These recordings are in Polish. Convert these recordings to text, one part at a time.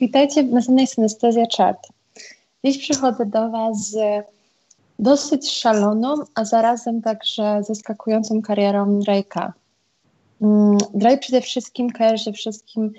Witajcie w następnej Synestezja Chart. Dziś przychodzę do Was z dosyć szaloną, a zarazem także zaskakującą karierą Drake'a. Mm, Drake przede wszystkim kojarzy wszystkim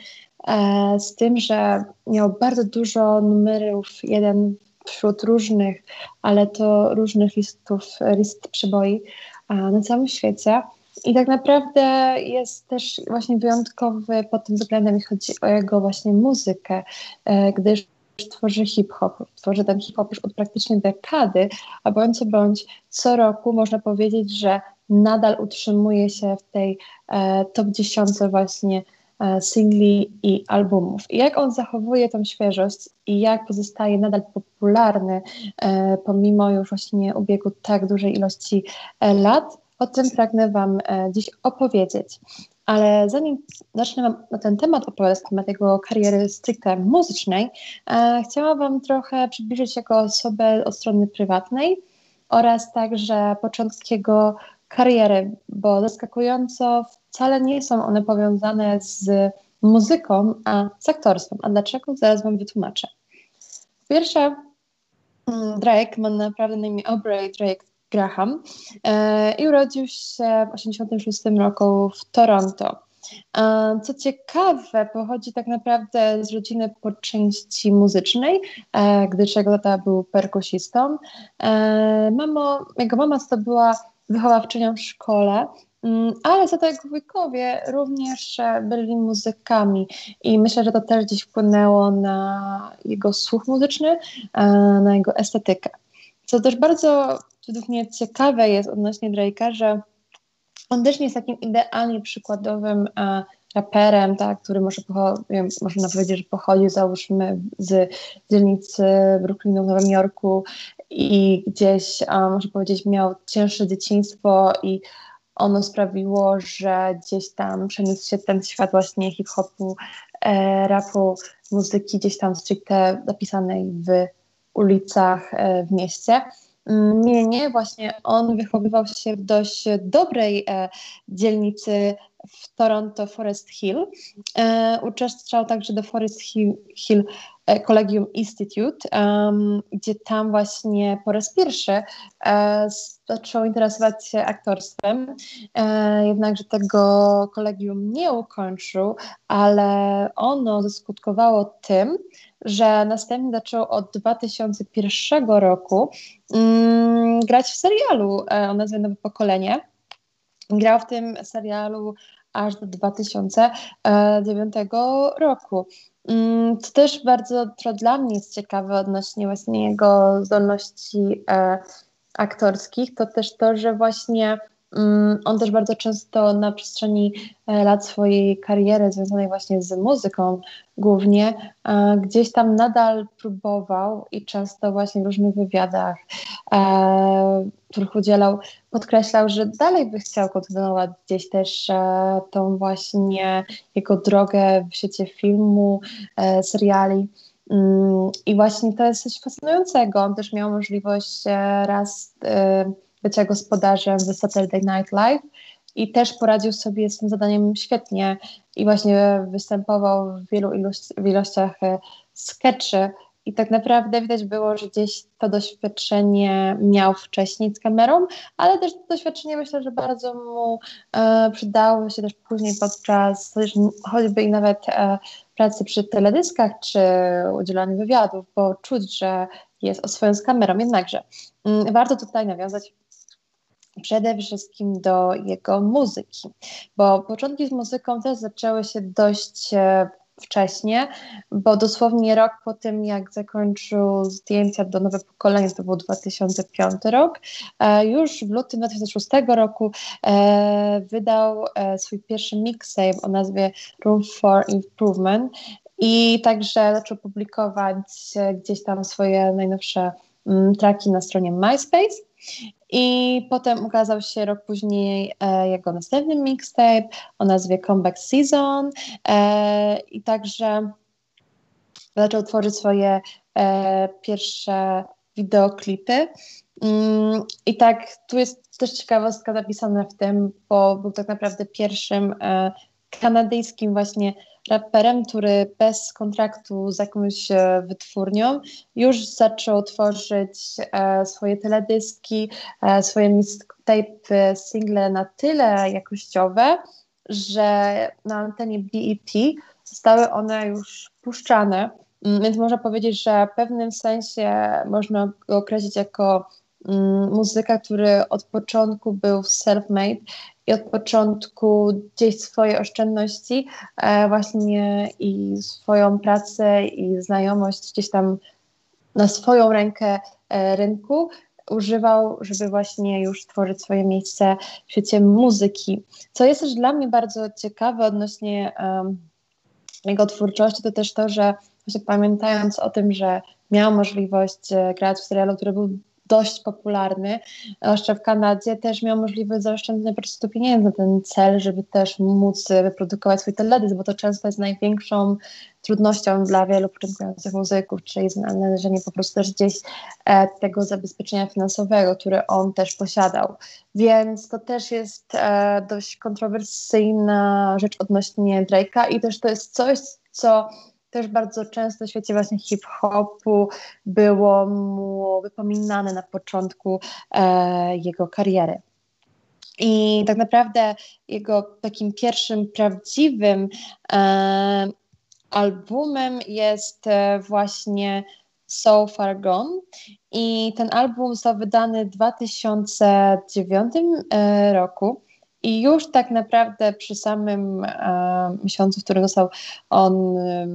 e, z tym, że miał bardzo dużo numerów, jeden wśród różnych, ale to różnych listów, list przeboi e, na całym świecie. I tak naprawdę jest też właśnie wyjątkowy pod tym względem, jeśli chodzi o jego właśnie muzykę, e, gdyż tworzy hip-hop, tworzy ten hip-hop już od praktycznie dekady, a bądź co bądź co roku można powiedzieć, że nadal utrzymuje się w tej e, top 10 właśnie e, singli i albumów. I jak on zachowuje tą świeżość i jak pozostaje nadal popularny e, pomimo już właśnie ubiegu tak dużej ilości e, lat, o tym pragnę Wam e, dziś opowiedzieć. Ale zanim zacznę Wam na ten temat opowiadać, temat jego kariery stricte muzycznej, e, chciałam Wam trochę przybliżyć jego osobę od strony prywatnej oraz także początki jego kariery, bo zaskakująco wcale nie są one powiązane z muzyką, a z aktorstwem. A dlaczego? Zaraz Wam wytłumaczę. Po pierwsze, mm, Drake ma naprawdę na imię Aubrey Drake Graham e, i urodził się w 1986 roku w Toronto. E, co ciekawe, pochodzi tak naprawdę z rodziny po części muzycznej, e, gdyż jego tata był perkusistą. Mamo, jego mama to była wychowawczynią w szkole, mm, ale za to jego wujkowie również byli muzykami i myślę, że to też gdzieś wpłynęło na jego słuch muzyczny, na jego estetykę. Co też bardzo według mnie ciekawe jest odnośnie Drake'a, że on też nie jest takim idealnie przykładowym e, raperem, tak, który może wiem, można powiedzieć, że pochodzi załóżmy z dzielnicy Brooklynu w Nowym Jorku i gdzieś, a, można powiedzieć, miał cięższe dzieciństwo i ono sprawiło, że gdzieś tam przeniósł się ten świat właśnie hip-hopu, e, rapu, muzyki gdzieś tam stricte zapisanej w ulicach e, w mieście. Nie, nie, właśnie on wychowywał się w dość dobrej e, dzielnicy w Toronto Forest Hill. E, uczęszczał także do Forest Hill, Hill Collegium Institute, gdzie tam właśnie po raz pierwszy e, zaczął interesować się aktorstwem. E, jednakże tego kolegium nie ukończył, ale ono zaskutkowało tym, że następnie zaczął od 2001 roku um, grać w serialu e, o nazwie Nowe Pokolenie. Grał w tym serialu aż do 2009 roku. Mm, to też bardzo to dla mnie jest ciekawe odnośnie właśnie jego zdolności e, aktorskich, to też to, że właśnie Mm, on też bardzo często na przestrzeni e, lat swojej kariery związanej właśnie z muzyką głównie, e, gdzieś tam nadal próbował i często właśnie w różnych wywiadach, e, których udzielał, podkreślał, że dalej by chciał kontynuować gdzieś też tą właśnie jego drogę w świecie filmu, seriali. Mm, I właśnie to jest coś fascynującego. On też miał możliwość raz bycia gospodarzem w Saturday Night Live i też poradził sobie z tym zadaniem świetnie i właśnie występował w wielu ilości, w ilościach e, sketchy i tak naprawdę widać było, że gdzieś to doświadczenie miał wcześniej z kamerą, ale też to doświadczenie myślę, że bardzo mu e, przydało się też później podczas choćby i nawet e, pracy przy teledyskach czy udzielaniu wywiadów, bo czuć, że jest oswojony z kamerą. Jednakże mm, warto tutaj nawiązać przede wszystkim do jego muzyki, bo początki z muzyką też zaczęły się dość e, wcześnie, bo dosłownie rok po tym, jak zakończył zdjęcia do Nowe Pokolenie, to był 2005 rok, e, już w lutym 2006 roku e, wydał swój pierwszy mixtape o nazwie Room for Improvement i także zaczął publikować gdzieś tam swoje najnowsze mm, traki na stronie MySpace. I potem ukazał się rok później e, jego następny mixtape o nazwie Comeback Season e, i także zaczął tworzyć swoje e, pierwsze wideoklipy. Mm, I tak, tu jest też ciekawostka zapisana w tym, bo był tak naprawdę pierwszym e, kanadyjskim właśnie raperem, który bez kontraktu z jakąś e, wytwórnią już zaczął tworzyć e, swoje teledyski, e, swoje mixtape, single na tyle jakościowe, że na antenie BET zostały one już puszczane. Mm, więc można powiedzieć, że w pewnym sensie można go określić jako mm, muzyka, który od początku był self-made i od początku gdzieś swoje oszczędności e, właśnie i swoją pracę i znajomość gdzieś tam na swoją rękę e, rynku używał, żeby właśnie już tworzyć swoje miejsce w świecie muzyki. Co jest też dla mnie bardzo ciekawe odnośnie um, jego twórczości, to też to, że właśnie pamiętając o tym, że miał możliwość e, grać w serialu, który był dość popularny, jeszcze w Kanadzie, też miał możliwość zaoszczędzenia po prostu pieniędzy na ten cel, żeby też móc wyprodukować swój teledysk, bo to często jest największą trudnością dla wielu początkujących muzyków, czyli znalezienie po prostu też gdzieś e, tego zabezpieczenia finansowego, które on też posiadał. Więc to też jest e, dość kontrowersyjna rzecz odnośnie Drake'a i też to jest coś, co też bardzo często w świecie właśnie hip-hopu było mu wypominane na początku e, jego kariery. I tak naprawdę jego takim pierwszym prawdziwym e, albumem jest e, właśnie So Far Gone i ten album został wydany w 2009 e, roku. I już tak naprawdę przy samym e, miesiącu, w którym został on e,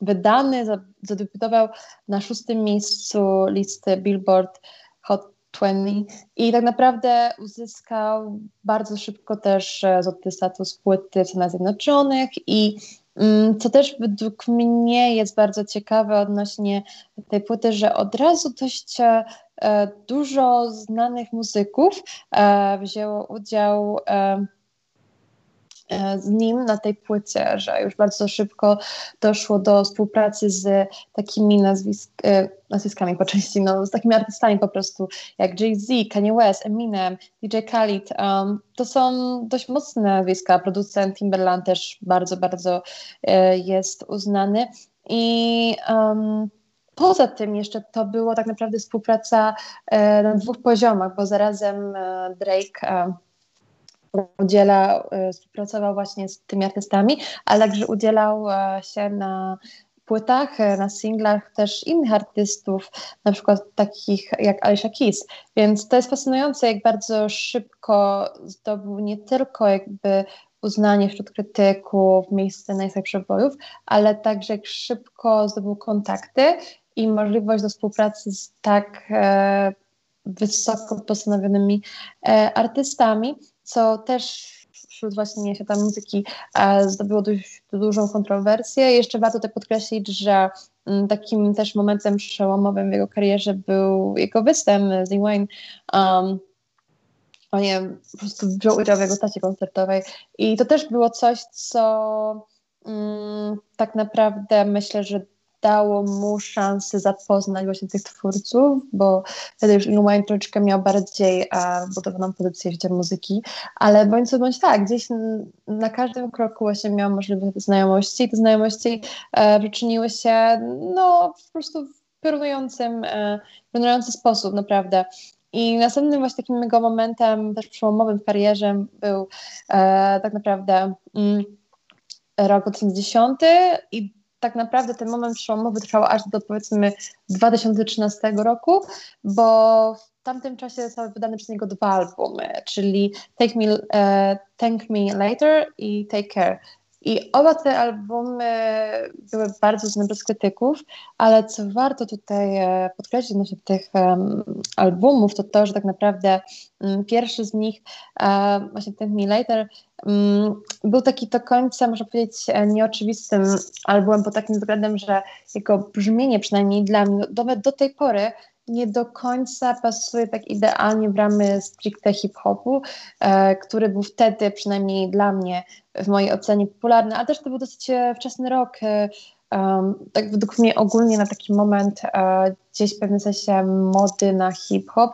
wydany, zadebiutował na szóstym miejscu listy Billboard Hot 20 i tak naprawdę uzyskał bardzo szybko też e, złoty status płyty w Stanach Zjednoczonych i mm, co też według mnie jest bardzo ciekawe odnośnie tej płyty, że od razu dość e, dużo znanych muzyków e, wzięło udział E, z nim na tej płycie, że już bardzo szybko doszło do współpracy z takimi nazwisk, e, nazwiskami po części, no, z takimi artystami po prostu, jak Jay-Z, Kanye West, Eminem, DJ Khaled. Um, to są dość mocne nazwiska. Producent Timberland też bardzo, bardzo e, jest uznany. I um, Poza tym jeszcze to było tak naprawdę współpraca e, na dwóch poziomach, bo zarazem e, Drake e, udziela, e, współpracował właśnie z tymi artystami, ale także udzielał e, się na płytach, e, na singlach też innych artystów, na przykład takich jak Alicia Keys. Więc to jest fascynujące, jak bardzo szybko zdobył nie tylko jakby uznanie wśród krytyków, miejsce najlepszych przebojów, ale także jak szybko zdobył kontakty i możliwość do współpracy z tak e, wysoko postanowionymi e, artystami co też wśród właśnie świata muzyki e, zdobyło dość dużą kontrowersję. Jeszcze warto tutaj podkreślić, że m, takim też momentem przełomowym w jego karierze był jego występ z Wayne. Um, on nie, po prostu wziął udział w jego stacie koncertowej i to też było coś, co mm, tak naprawdę myślę, że dało mu szansę zapoznać właśnie tych twórców, bo wtedy już Wayne troszeczkę miał bardziej a, budowaną pozycję w muzyki, ale bądź co bądź tak, gdzieś na każdym kroku właśnie miał możliwe znajomości i te znajomości e, przyczyniły się no po prostu w piorunującym, e, piorunujący sposób naprawdę. I następnym właśnie takim mega momentem, też przełomowym w karierze był e, tak naprawdę mm, rok 2010 i tak naprawdę ten moment przełomowy trwał aż do powiedzmy 2013 roku, bo w tamtym czasie zostały wydane przez niego dwa albumy, czyli Take Me, uh, Thank Me Later i Take Care. I oba te albumy były bardzo znane przez krytyków, ale co warto tutaj e, podkreślić odnośnie tych um, albumów, to to, że tak naprawdę um, pierwszy z nich, um, właśnie Thank Me Later, um, był taki do końca, można powiedzieć, e, nieoczywistym albumem pod takim względem, że jego brzmienie przynajmniej dla mnie do tej pory nie do końca pasuje tak idealnie w ramy stricte hip-hopu, e, który był wtedy, przynajmniej dla mnie, w mojej ocenie popularny, ale też to był dosyć e, wczesny rok, e, um, tak według mnie ogólnie na taki moment uh, gdzieś w pewnym sensie mody na hip-hop,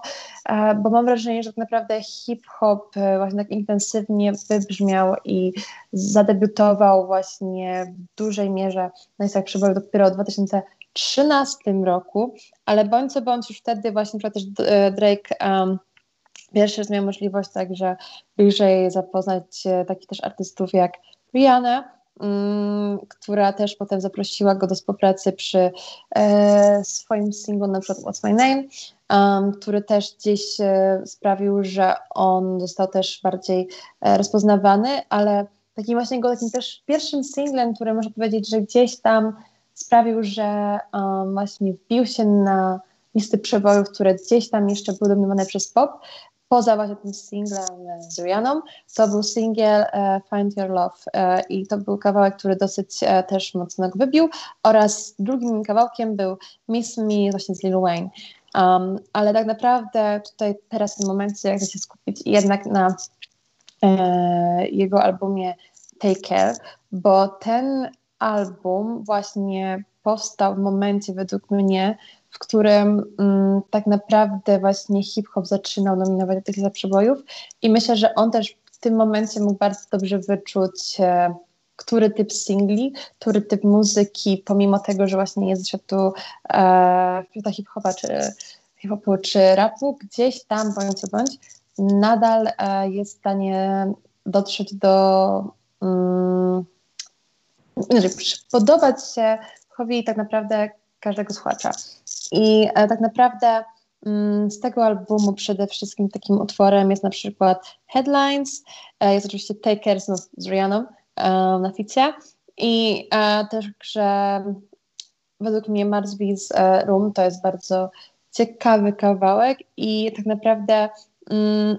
uh, bo mam wrażenie, że tak naprawdę hip-hop uh, właśnie tak intensywnie wybrzmiał i zadebiutował właśnie w dużej mierze na listach przeboju dopiero w 2013 roku, ale bądź co bądź już wtedy właśnie przecież Drake um, pierwszy raz miał możliwość także bliżej zapoznać takich też artystów jak Rihanna, Mm, która też potem zaprosiła go do współpracy przy e, swoim singlu, na przykład What's My Name, um, który też gdzieś e, sprawił, że on został też bardziej e, rozpoznawany, ale takim właśnie go takim też pierwszym singlem, który można powiedzieć, że gdzieś tam sprawił, że um, właśnie wbił się na listy przebojów, które gdzieś tam jeszcze były dominowane przez pop, poza właśnie tym singlem z Rihanną, to był singiel uh, Find Your Love i to był kawałek, który dosyć też mocno go wybił oraz drugim kawałkiem był Miss Me właśnie z Lil Wayne. Um, ale tak naprawdę tutaj teraz w tym momencie ja chcę się skupić jednak na jego albumie Take Care, bo ten album właśnie powstał w momencie według mnie, w którym mm, tak naprawdę właśnie hip-hop zaczynał nominować do tych przebojów i myślę, że on też w tym momencie mógł bardzo dobrze wyczuć e, który typ singli, który typ muzyki, pomimo tego, że właśnie jest światu e, hip-hopa czy hip-hopu czy rapu, gdzieś tam bądź co bądź, nadal e, jest w stanie dotrzeć do podobać się hobby tak naprawdę każdego słuchacza. I e, tak naprawdę mm, z tego albumu przede wszystkim takim utworem jest na przykład Headlines, e, jest oczywiście Takers no, z Rihanną e, na ficie i też, że według mnie Marsby's Room to jest bardzo ciekawy kawałek i tak naprawdę mm,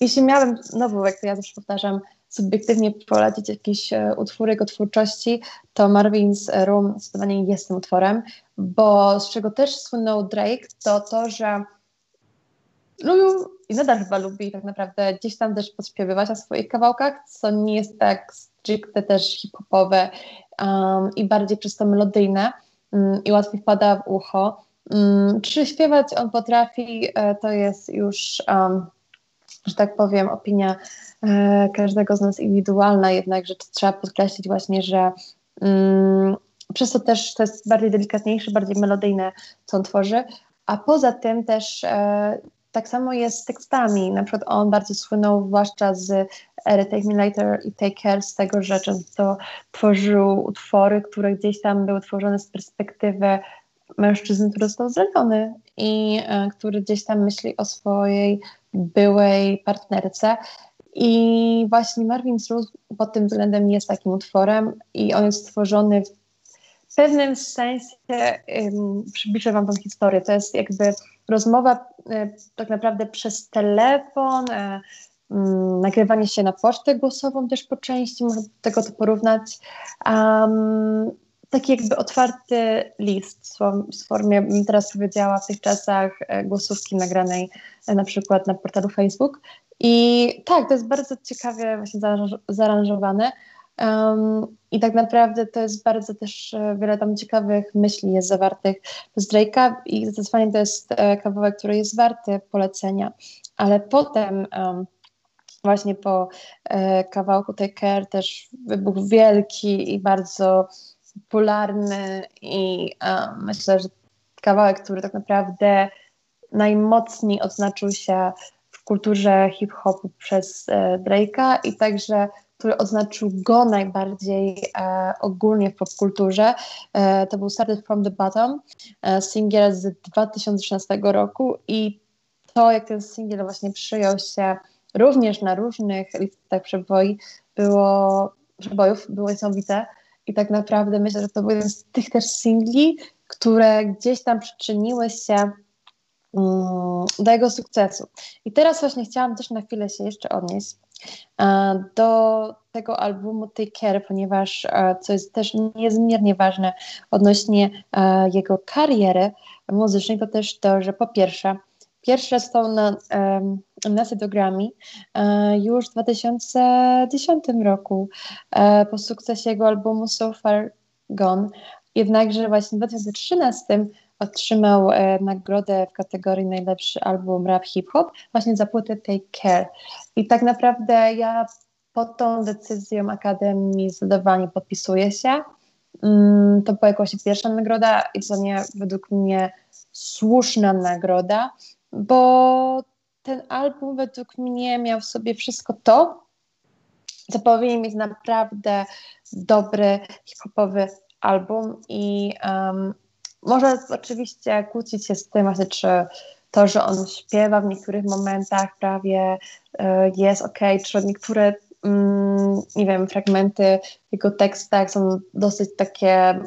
jeśli miałabym, znowu jak to ja zawsze powtarzam, subiektywnie polecić jakieś e, utwory jego twórczości, to Marvin's Room zdecydowanie jest tym utworem, bo z czego też słynął Drake, to to, że lubił i nadal chyba lubi tak naprawdę gdzieś tam też podśpiewywać na swoich kawałkach, co nie jest tak stricte też hip-hopowe um, i bardziej przez to melodyjne um, i łatwiej wpada w ucho. Um, czy śpiewać on potrafi, e, to jest już, że tak powiem, opinia E, każdego z nas indywidualna, jednakże trzeba podkreślić właśnie, że mm, przez to też to jest bardziej delikatniejsze, bardziej melodyjne, co on tworzy, a poza tym też e, tak samo jest z tekstami. Na przykład on bardzo słynął, zwłaszcza z ery Take Me Later i Take Care, z tego, że często tworzył utwory, które gdzieś tam były tworzone z perspektywy mężczyzny, który został zraniony i e, który gdzieś tam myśli o swojej byłej partnerce. I właśnie Marvin Struz pod tym względem jest takim utworem i on jest stworzony w pewnym sensie, przybliżę Wam tą historię, to jest jakby rozmowa y, tak naprawdę przez telefon, y, um, nagrywanie się na pocztę głosową też po części, można tego to porównać. Um, taki jakby otwarty list w formie, teraz powiedziała, w tych czasach e, głosówki nagranej e, na przykład na portalu Facebook. I tak, to jest bardzo ciekawie właśnie zaaranżowane. Um, I tak naprawdę to jest bardzo też e, wiele tam ciekawych myśli jest zawartych z Drake'a i zdecydowanie to jest kawałek, który jest warty polecenia. Ale potem um, właśnie po e, kawałku Take Care też wybuchł wielki i bardzo popularny i um, myślę, że kawałek, który tak naprawdę najmocniej odznaczył się w kulturze hip-hopu przez e, Drake'a i także który oznaczył go najbardziej e, ogólnie w popkulturze. E, to był Started From The Bottom, e, singiel z 2013 roku i to, jak ten singiel właśnie przyjął się również na różnych listach przeboi, było, przebojów, było niesamowite. I tak naprawdę myślę, że to był jeden z tych też singli, które gdzieś tam przyczyniły się um, do jego sukcesu. I teraz właśnie chciałam też na chwilę się jeszcze odnieść uh, do tego albumu Take Care, ponieważ uh, co jest też niezmiernie ważne odnośnie uh, jego kariery muzycznej, to też to, że po pierwsze Pierwszy raz stał na um, nominacji do e, już w 2010 roku e, po sukcesie jego albumu So Far Gone. Jednakże właśnie w 2013 otrzymał e, nagrodę w kategorii najlepszy album rap hip-hop właśnie za płytę Take Care. I tak naprawdę ja pod tą decyzją Akademii zdecydowanie podpisuję się. Mm, to była jakoś pierwsza nagroda i to nie według mnie słuszna nagroda, bo ten album według mnie miał w sobie wszystko to, co powinien mieć naprawdę dobry hip-hopowy album i um, może oczywiście kłócić się z tym, czy to, że on śpiewa w niektórych momentach prawie y, jest ok, czy niektóre mm, nie wiem, fragmenty jego tekstach są dosyć takie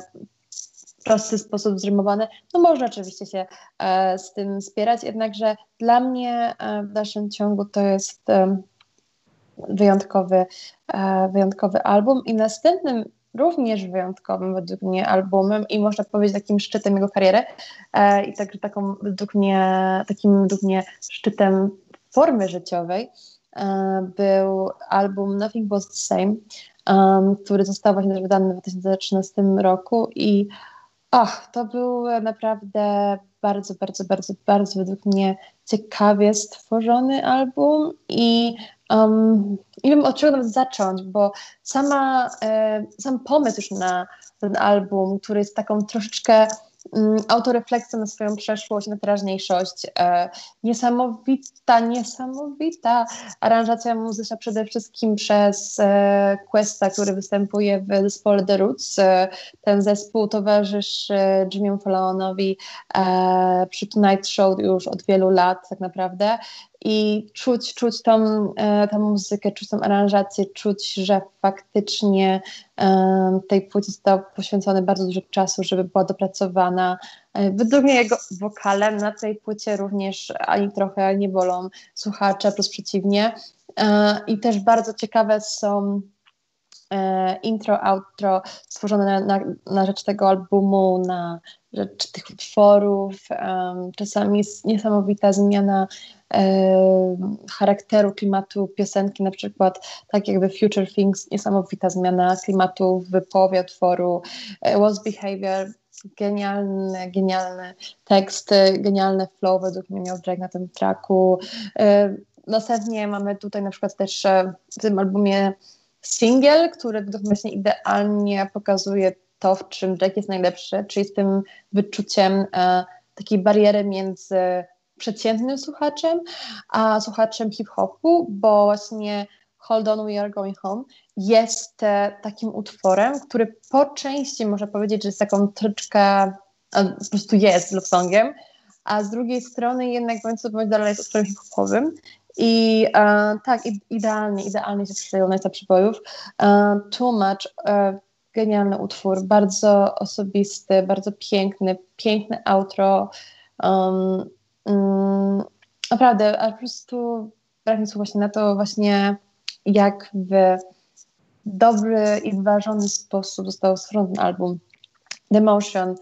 prosty sposób zrymowane, no można oczywiście się e, z tym spierać, jednakże dla mnie e, w dalszym ciągu to jest e, wyjątkowy, e, wyjątkowy album i następnym również wyjątkowym według mnie albumem i można powiedzieć takim szczytem jego kariery e, i także taką według mnie, takim według mnie szczytem formy życiowej e, był album Nothing Was The Same, um, który został właśnie wydany w 2013 roku i ach, to był naprawdę bardzo, bardzo, bardzo, bardzo według mnie ciekawie stworzony album i um, nie wiem od czego nawet zacząć, bo sama, e, sam pomysł już na ten album, który jest taką troszeczkę autorefleksja na swoją przeszłość, na teraźniejszość. E, niesamowita, niesamowita aranżacja muzyczna przede wszystkim przez e, Questa, który występuje w zespole The Roots. E, ten zespół towarzyszy Jimmy Fallonowi e, przy Tonight Show już od wielu lat tak naprawdę i czuć, czuć tą, e, tą muzykę, czuć tą aranżację, czuć, że faktycznie e, tej płycie zostało poświęcone bardzo dużo czasu, żeby była dopracowana. E, według mnie jego wokalem na tej płycie również ani trochę nie bolą słuchacze, plus przeciwnie. I też bardzo ciekawe są intro, outro stworzone na, na, na rzecz tego albumu, na rzecz tych utworów. Czasami jest niesamowita zmiana charakteru klimatu piosenki, na przykład tak jakby Future Things, niesamowita zmiana klimatu w połowie utworu, e, Was Behavior, genialny, genialny tekst, genialny flow według mnie miał Drake na tym tracku. E, następnie mamy tutaj na przykład też e, w tym albumie single, który według mnie idealnie pokazuje to, w czym Drake jest najlepszy, czyli z tym wyczuciem takiej bariery między przeciętnym słuchaczem, a słuchaczem hip-hopu, bo właśnie Hold On, We Are Going Home jest e, takim utworem, który po części można powiedzieć, że jest taką troszeczkę, po prostu jest love songiem, a z drugiej strony jednak bądź co bądź dalej jest utworem hip-hopowym i e, tak, idealnie, idealnie się skleją na przybojów. E, Much, e, genialny utwór, bardzo osobisty, bardzo piękny, piękne outro, um, um, naprawdę, a po prostu brak mi słów właśnie na to właśnie, jak w dobry i wyważony sposób został stworzony album The Motion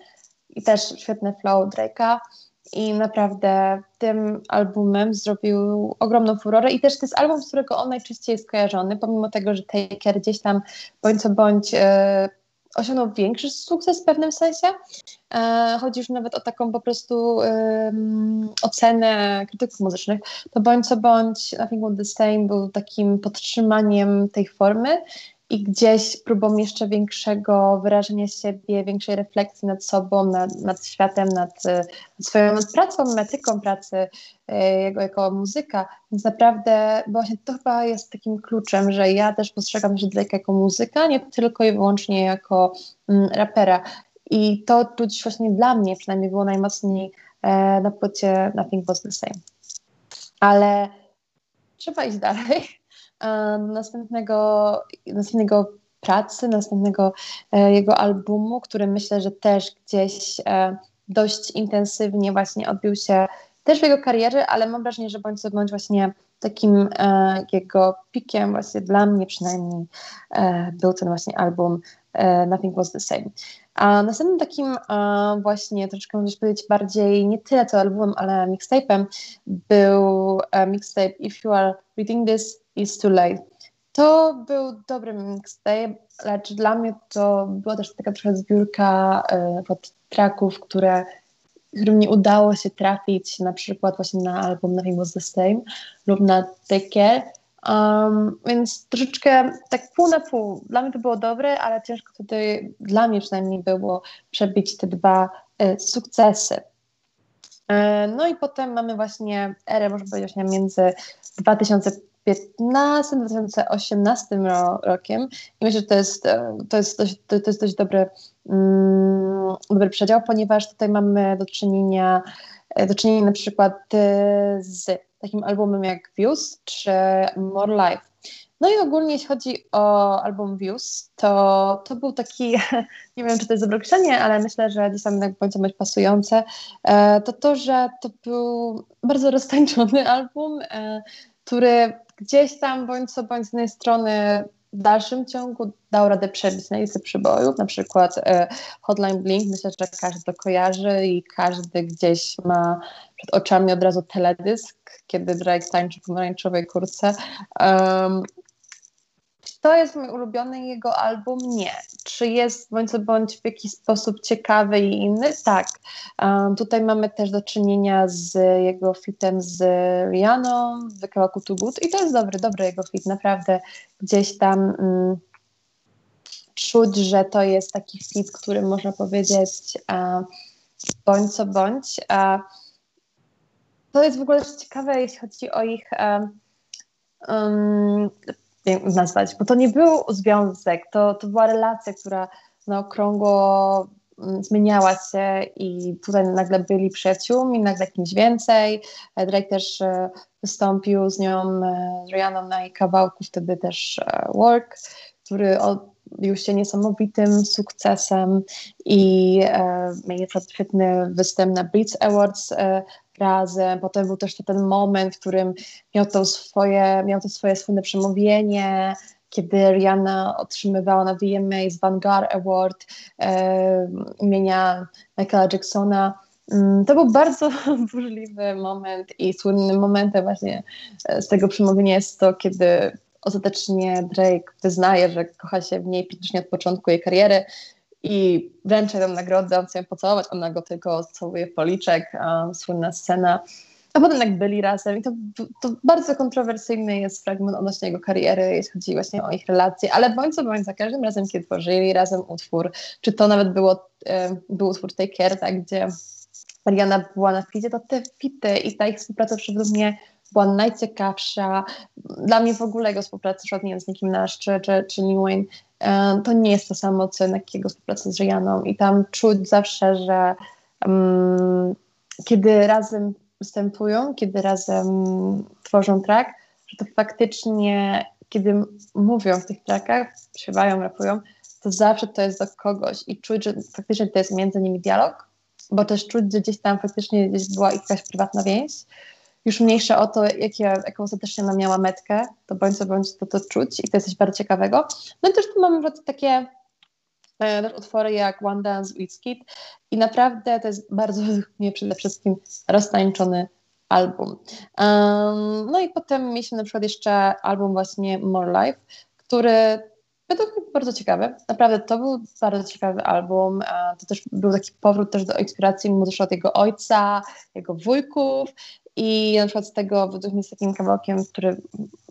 i też świetny flow Drake'a i naprawdę tym albumem zrobił ogromną furorę i też to jest album, z którego on najczęściej jest kojarzony, pomimo tego, że Taker gdzieś tam bądź co bądź e, osiągnął większy sukces w pewnym sensie. E, chodzi już nawet o taką po prostu um, ocenę krytyków muzycznych. To bądź co bądź Nothing But The Same był takim podtrzymaniem tej formy i gdzieś próbą jeszcze większego wyrażenia siebie, większej refleksji nad sobą, nad, nad światem, nad, nad swoją nad pracą, etyką pracy e, jego jako muzyka. Więc naprawdę właśnie to chyba jest takim kluczem, że ja też postrzegam się Drake jako muzyka, nie tylko i wyłącznie jako mm, rapera. I to czuć właśnie dla mnie przynajmniej było najmocniej e, na płycie Nothing Was The Same. Ale trzeba iść dalej następnego, następnego pracy, następnego e, jego albumu, który myślę, że też gdzieś e, dość intensywnie właśnie odbił się też w jego karierze, ale mam wrażenie, że bądź co bądź właśnie takim e, jego pikiem właśnie dla mnie przynajmniej był ten właśnie album Nothing Was The Same. A następnym takim właśnie troszeczkę można powiedzieć bardziej nie tyle co albumem, ale mixtape'em był mixtape If You Are Reading This It's Too Late. To był dobry mixtape, lecz dla mnie to była też taka trochę zbiórka y, tracków, które którym nie udało się trafić na przykład właśnie na album Nothing Was The Same lub na Take. Um, więc troszeczkę tak pół na pół. Dla mnie to było dobre, ale ciężko wtedy, dla mnie przynajmniej było przebić te dwa y, sukcesy. E, no i potem mamy właśnie erę, można powiedzieć, między 2015-2018 rokiem i myślę, że to jest, e, to jest, dość, to, jest dość dobry, mm, dobry przedział, ponieważ tutaj mamy do czynienia, e, do czynienia na przykład z takim albumem jak Views czy More Life. No i ogólnie jeśli chodzi o album Views, to, to był taki, nie wiem czy to jest dobre ale myślę, że gdzieś tam będzie być pasujące, e, to to, że to był bardzo roztańczony album, e, który gdzieś tam bądź co bądź z jednej strony w dalszym ciągu dał radę przebić na listę przybojów, na przykład e, Hotline Blink, myślę, że każdy to kojarzy i każdy gdzieś ma przed oczami od razu teledysk, kiedy Drake tańczy w pomarańczowej kurce. Um, to jest mój ulubiony jego album? Nie. Czy jest bądź co bądź w jakiś sposób ciekawy i inny? Tak. Um, tutaj mamy też do czynienia z jego fitem z Rihanną w kawałku Too Good i to jest dobry, dobry jego fit, naprawdę gdzieś tam um, czuć, że to jest taki fit, który można powiedzieć uh, bądź co bądź. Uh, to jest w ogóle ciekawe, jeśli chodzi o ich um, nazwać, bo to nie był związek, to, to była relacja, która na okrągło mm, zmieniała się i tutaj nagle byli przyjaciółmi, nagle kimś więcej. E, Drake też e, wystąpił z nią, e, z Rihanną na jej kawałku, wtedy też Work, który odbił się niesamowitym sukcesem i mieli świetny występ na Beats Awards razem. Potem był też ten moment, w którym miał to swoje, miał to swoje słynne przemówienie, kiedy Rihanna otrzymywała na VMA z Vanguard Award e, imienia Michaela Jacksona. Mm, to był bardzo burzliwy moment i słynnym momentem właśnie e, z tego przemówienia jest to, kiedy ostatecznie Drake wyznaje, że kocha się w niej praktycznie od początku jej kariery i wręcza tę nagrodę, on chce ją pocałować, ona go tylko całuje w policzek, słynna scena. A potem jak byli razem i to, to bardzo kontrowersyjny jest fragment odnośnie jego kariery, jeśli chodzi właśnie o ich relacje, ale bądź co bądź za każdym razem, kiedy tworzyli razem utwór, czy to nawet było, e, był utwór Take Care, tak, gdzie Mariana była na ficie, to te fity i ta ich współpraca według mnie była najciekawsza. Dla mnie w ogóle jego współpraca, nie z Nickim Nash czy, czy, czy Wayne, E, to nie jest to samo, co jego współpraca z Rianą i tam czuć zawsze, że um, kiedy razem występują, kiedy razem tworzą track, że to faktycznie, kiedy mówią w tych trackach, śpiewają, rapują, to zawsze to jest do kogoś. I czuć, że faktycznie to jest między nimi dialog, bo też czuć, że gdzieś tam faktycznie gdzieś była jakaś prywatna więź, już mniejsza o to, jakie, jaką ostatecznie ona miała metkę, to bądź co bądź to, to czuć i to jest coś bardzo ciekawego. No i też tu mamy takie e, też utwory jak One Dance with Skid i naprawdę to jest bardzo mnie przede wszystkim roztańczony album. Um, no i potem mieliśmy na przykład jeszcze album właśnie More Life, który według mnie bardzo ciekawy. Naprawdę to był bardzo ciekawy album. To też był taki powrót też do inspiracji muzycznej od jego ojca, jego wujków i na przykład z tego według mnie jest takim kawałkiem, który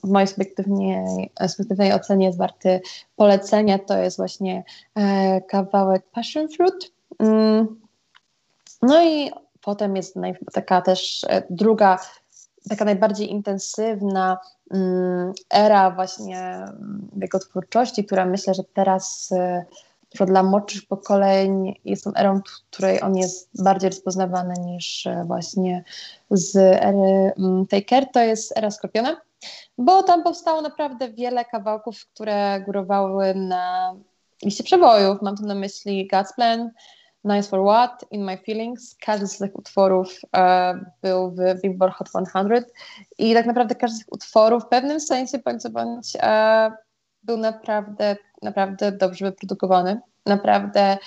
w mojej subiektywnej, subiektywnej ocenie jest warty polecenia, to jest właśnie e, kawałek Passion Fruit. Mm. No i potem jest naj, taka też e, druga, taka najbardziej intensywna mm, era właśnie mm, jego twórczości, która myślę, że teraz e, dla młodszych pokoleń jest tą erą, w której on jest bardziej rozpoznawany niż e, właśnie z ery mm, Taker, to jest era Skorpiona, bo tam powstało naprawdę wiele kawałków, które górowały na liście przebojów. Mam tu na myśli God's Plan, Nice for What, In My Feelings. Każdy z tych utworów e, był w Billboard Hot 100 i tak naprawdę każdy z tych utworów w pewnym sensie bądź bądź był naprawdę, naprawdę dobrze wyprodukowany. Naprawdę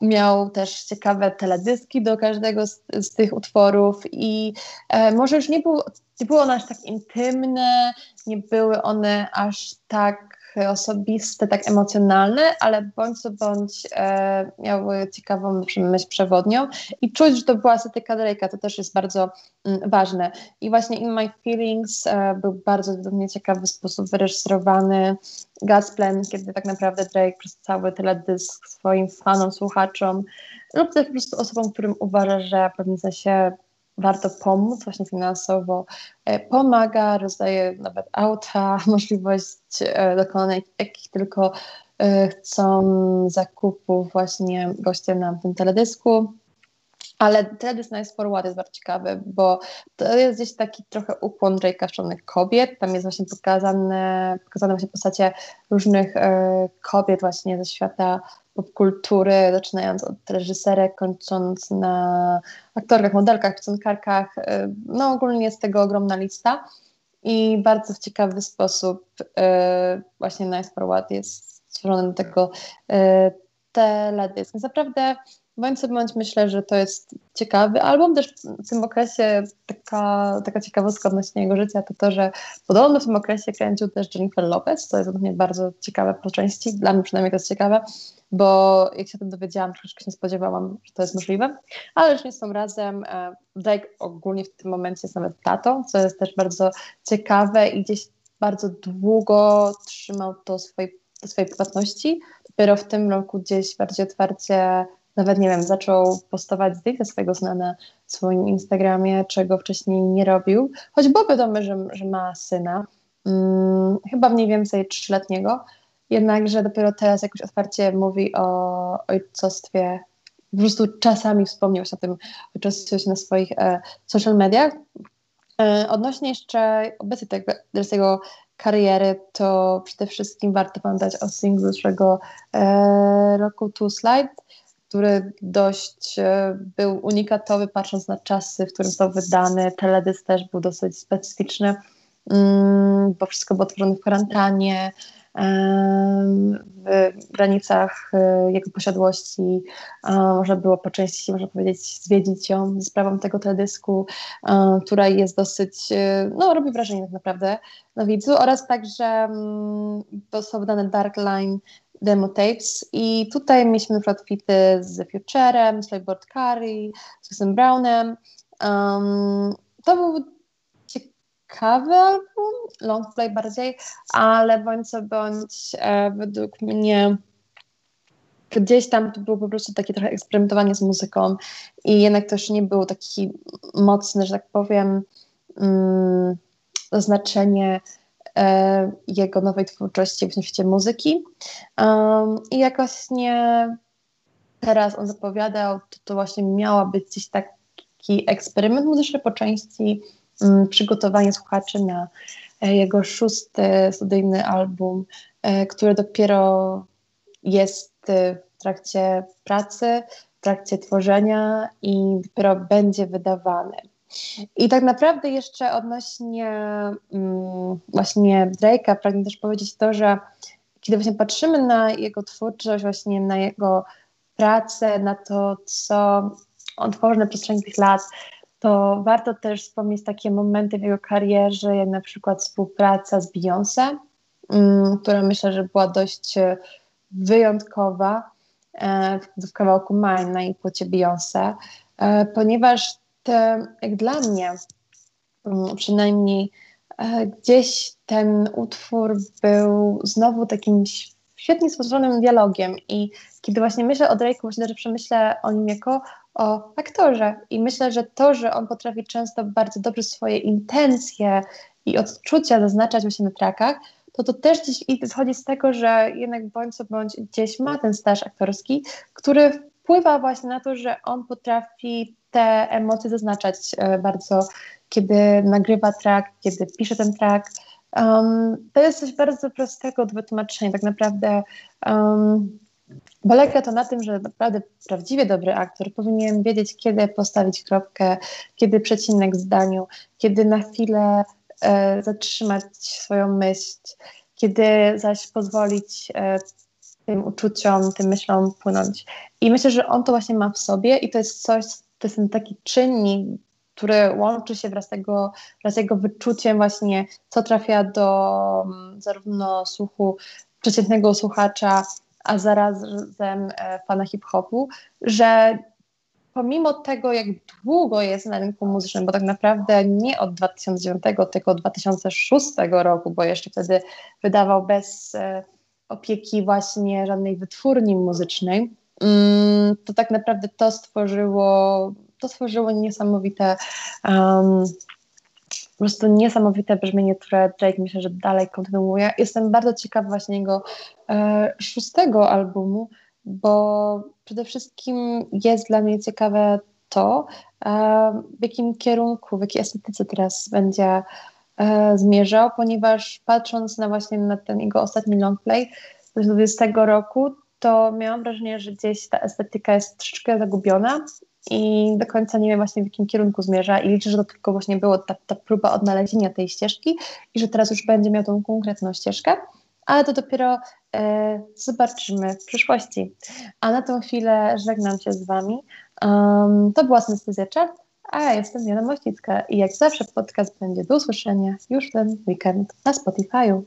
miał też ciekawe teledyski do każdego z, z tych utworów i e, może już nie, było, nie było one aż tak intymne, nie były one aż tak osobiste, tak emocjonalne, ale bądź co bądź e, miały ciekawą myśl przewodnią i czuć, że to była estetyka Drake'a, to też jest bardzo mm, ważne. I właśnie In My Feelings e, był bardzo według mnie ciekawy sposób wyreżyserowany. Plan, kiedy tak naprawdę Drake przez cały teledysk swoim fanom, słuchaczom lub też po prostu osobom, którym uważa, że w pewnym sensie warto pomóc właśnie finansowo, e, pomaga, rozdaje nawet auta, możliwość e, dokonania jakich tylko e, chcą zakupów właśnie goście na tym teledysku. Ale teledysk Nice for What jest bardzo ciekawy, bo to jest gdzieś taki trochę ukłon stronę kobiet. Tam jest właśnie pokazane, pokazane właśnie postacie różnych kobiet właśnie ze świata popkultury, zaczynając od reżyserek, kończąc na aktorkach, modelkach, piosenkarkach. E, no ogólnie jest tego ogromna lista i bardzo w ciekawy sposób e, właśnie Nice for What jest stworzony do tego e, teledysk. Naprawdę Bądź co bądź myślę, że to jest ciekawy album. Też w tym okresie taka, taka ciekawostka odnośnie jego życia to to, że podobno w tym okresie kręcił też Jennifer Lopez, co jest dla mnie bardzo ciekawe po części. Dla mnie przynajmniej to jest ciekawe, bo jak się o tym dowiedziałam, troszeczkę się nie spodziewałam, że to jest możliwe. Ale już nie są razem. E, Drake ogólnie w tym momencie jest nawet tatą, co jest też bardzo ciekawe i gdzieś bardzo długo trzymał to swojej, swojej prywatności. Dopiero w tym roku gdzieś bardziej otwarcie nawet nie wiem, zaczął postować zdjęcia swojego syna na swoim Instagramie, czego wcześniej nie robił, choć było wiadomo, że, że ma syna, hmm, chyba mniej więcej trzyletniego, jednakże dopiero teraz jakoś otwarcie mówi o ojcostwie, po prostu czasami wspomniał się o tym ojcostwie na swoich e, social mediach. E, odnośnie jeszcze obecnej tego, jego kariery, to przede wszystkim warto pamiętać o singlu zeszłego e, roku Two Slide, który dość e, był unikatowy, patrząc na czasy, w którym został wydany. Teledysk też był dosyć specyficzny, mm, bo wszystko było tworzone w kwarantannie, w granicach e, jego posiadłości. Można było po części, można powiedzieć, zwiedzić ją z sprawą tego teledysku, która jest dosyć, e, no robi wrażenie tak naprawdę na widzu oraz także mm, został wydany Dark Line demo tapes i tutaj mieliśmy fity z Futurem, z Playboard Curry, z Chrisem Brownem. Um, to był ciekawy album, long play bardziej, ale bądź co bądź e, według mnie gdzieś tam to było po prostu takie trochę eksperymentowanie z muzyką i jednak to już nie był taki mocny, że tak powiem, mm, oznaczenie E, jego nowej twórczości w świecie muzyki. Um, I jakoś nie teraz on zapowiadał, to, to właśnie miała być gdzieś taki eksperyment muzyczny po części przygotowanie słuchaczy na e, jego szósty studyjny album, e, który dopiero jest w trakcie pracy, w trakcie tworzenia i dopiero będzie wydawany. I tak naprawdę jeszcze odnośnie mm, właśnie Drake'a pragnę też powiedzieć to, że kiedy właśnie patrzymy na jego twórczość, właśnie na jego pracę, na to, co on tworzy na przestrzeni tych lat, to warto też wspomnieć takie momenty w jego karierze, jak na przykład współpraca z Beyoncé, mm, która myślę, że była dość wyjątkowa e, w, kawałku Mine na płycie Beyoncé, e, ponieważ te, jak dla mnie mm, przynajmniej e, gdzieś ten utwór był znowu takim świetnie stworzonym dialogiem i kiedy właśnie myślę o Drake'u, myślę, że przemyślę o nim jako o aktorze i myślę, że to, że on potrafi często bardzo dobrze swoje intencje i odczucia zaznaczać właśnie na trakach, to to też gdzieś wychodzi z tego, że jednak bądź co bądź gdzieś ma ten staż aktorski, który wpływa właśnie na to, że on potrafi te emocje zaznaczać e, bardzo, kiedy nagrywa track, kiedy pisze ten track. Um, to jest coś bardzo prostego do wytłumaczenia. Tak naprawdę um, polega to na tym, że naprawdę prawdziwie dobry aktor powinien wiedzieć, kiedy postawić kropkę, kiedy przecinek w zdaniu, kiedy na chwilę e, zatrzymać swoją myśl, kiedy zaś pozwolić e, tym uczuciom, tym myślom płynąć. I myślę, że on to właśnie ma w sobie i to jest coś, to jest ten taki czynnik, który łączy się wraz, tego, wraz z jego wyczuciem właśnie, co trafia do um, zarówno słuchu przeciętnego słuchacza, a zarazem e, fana hip-hopu, że pomimo tego, jak długo jest na rynku muzycznym, bo tak naprawdę nie od 2009, tylko od 2006 roku, bo jeszcze wtedy wydawał bez e, opieki właśnie żadnej wytwórni muzycznej, mm, to tak naprawdę to stworzyło, to stworzyło niesamowite um, prostu niesamowite brzmienie, które Drake myślę, że dalej kontynuuje. Jestem bardzo ciekawa właśnie jego e, szóstego albumu, bo przede wszystkim jest dla mnie ciekawe to, e, w jakim kierunku, w jakiej estetyce teraz będzie e, zmierzał, ponieważ patrząc na właśnie na ten jego ostatni longplay z 2020 roku, to miałam wrażenie, że gdzieś ta estetyka jest troszeczkę zagubiona i do końca nie wiem właśnie w jakim kierunku zmierza i liczę, że to tylko właśnie było ta, ta próba odnalezienia tej ścieżki i że teraz już będzie miał tą konkretną ścieżkę, ale to dopiero e, zobaczymy w przyszłości. A na tą chwilę żegnam się z Wami. Um, to była Synestezja Czart, a ja jestem Jana Mościcka i jak zawsze podcast będzie do usłyszenia już ten weekend na Spotify'u.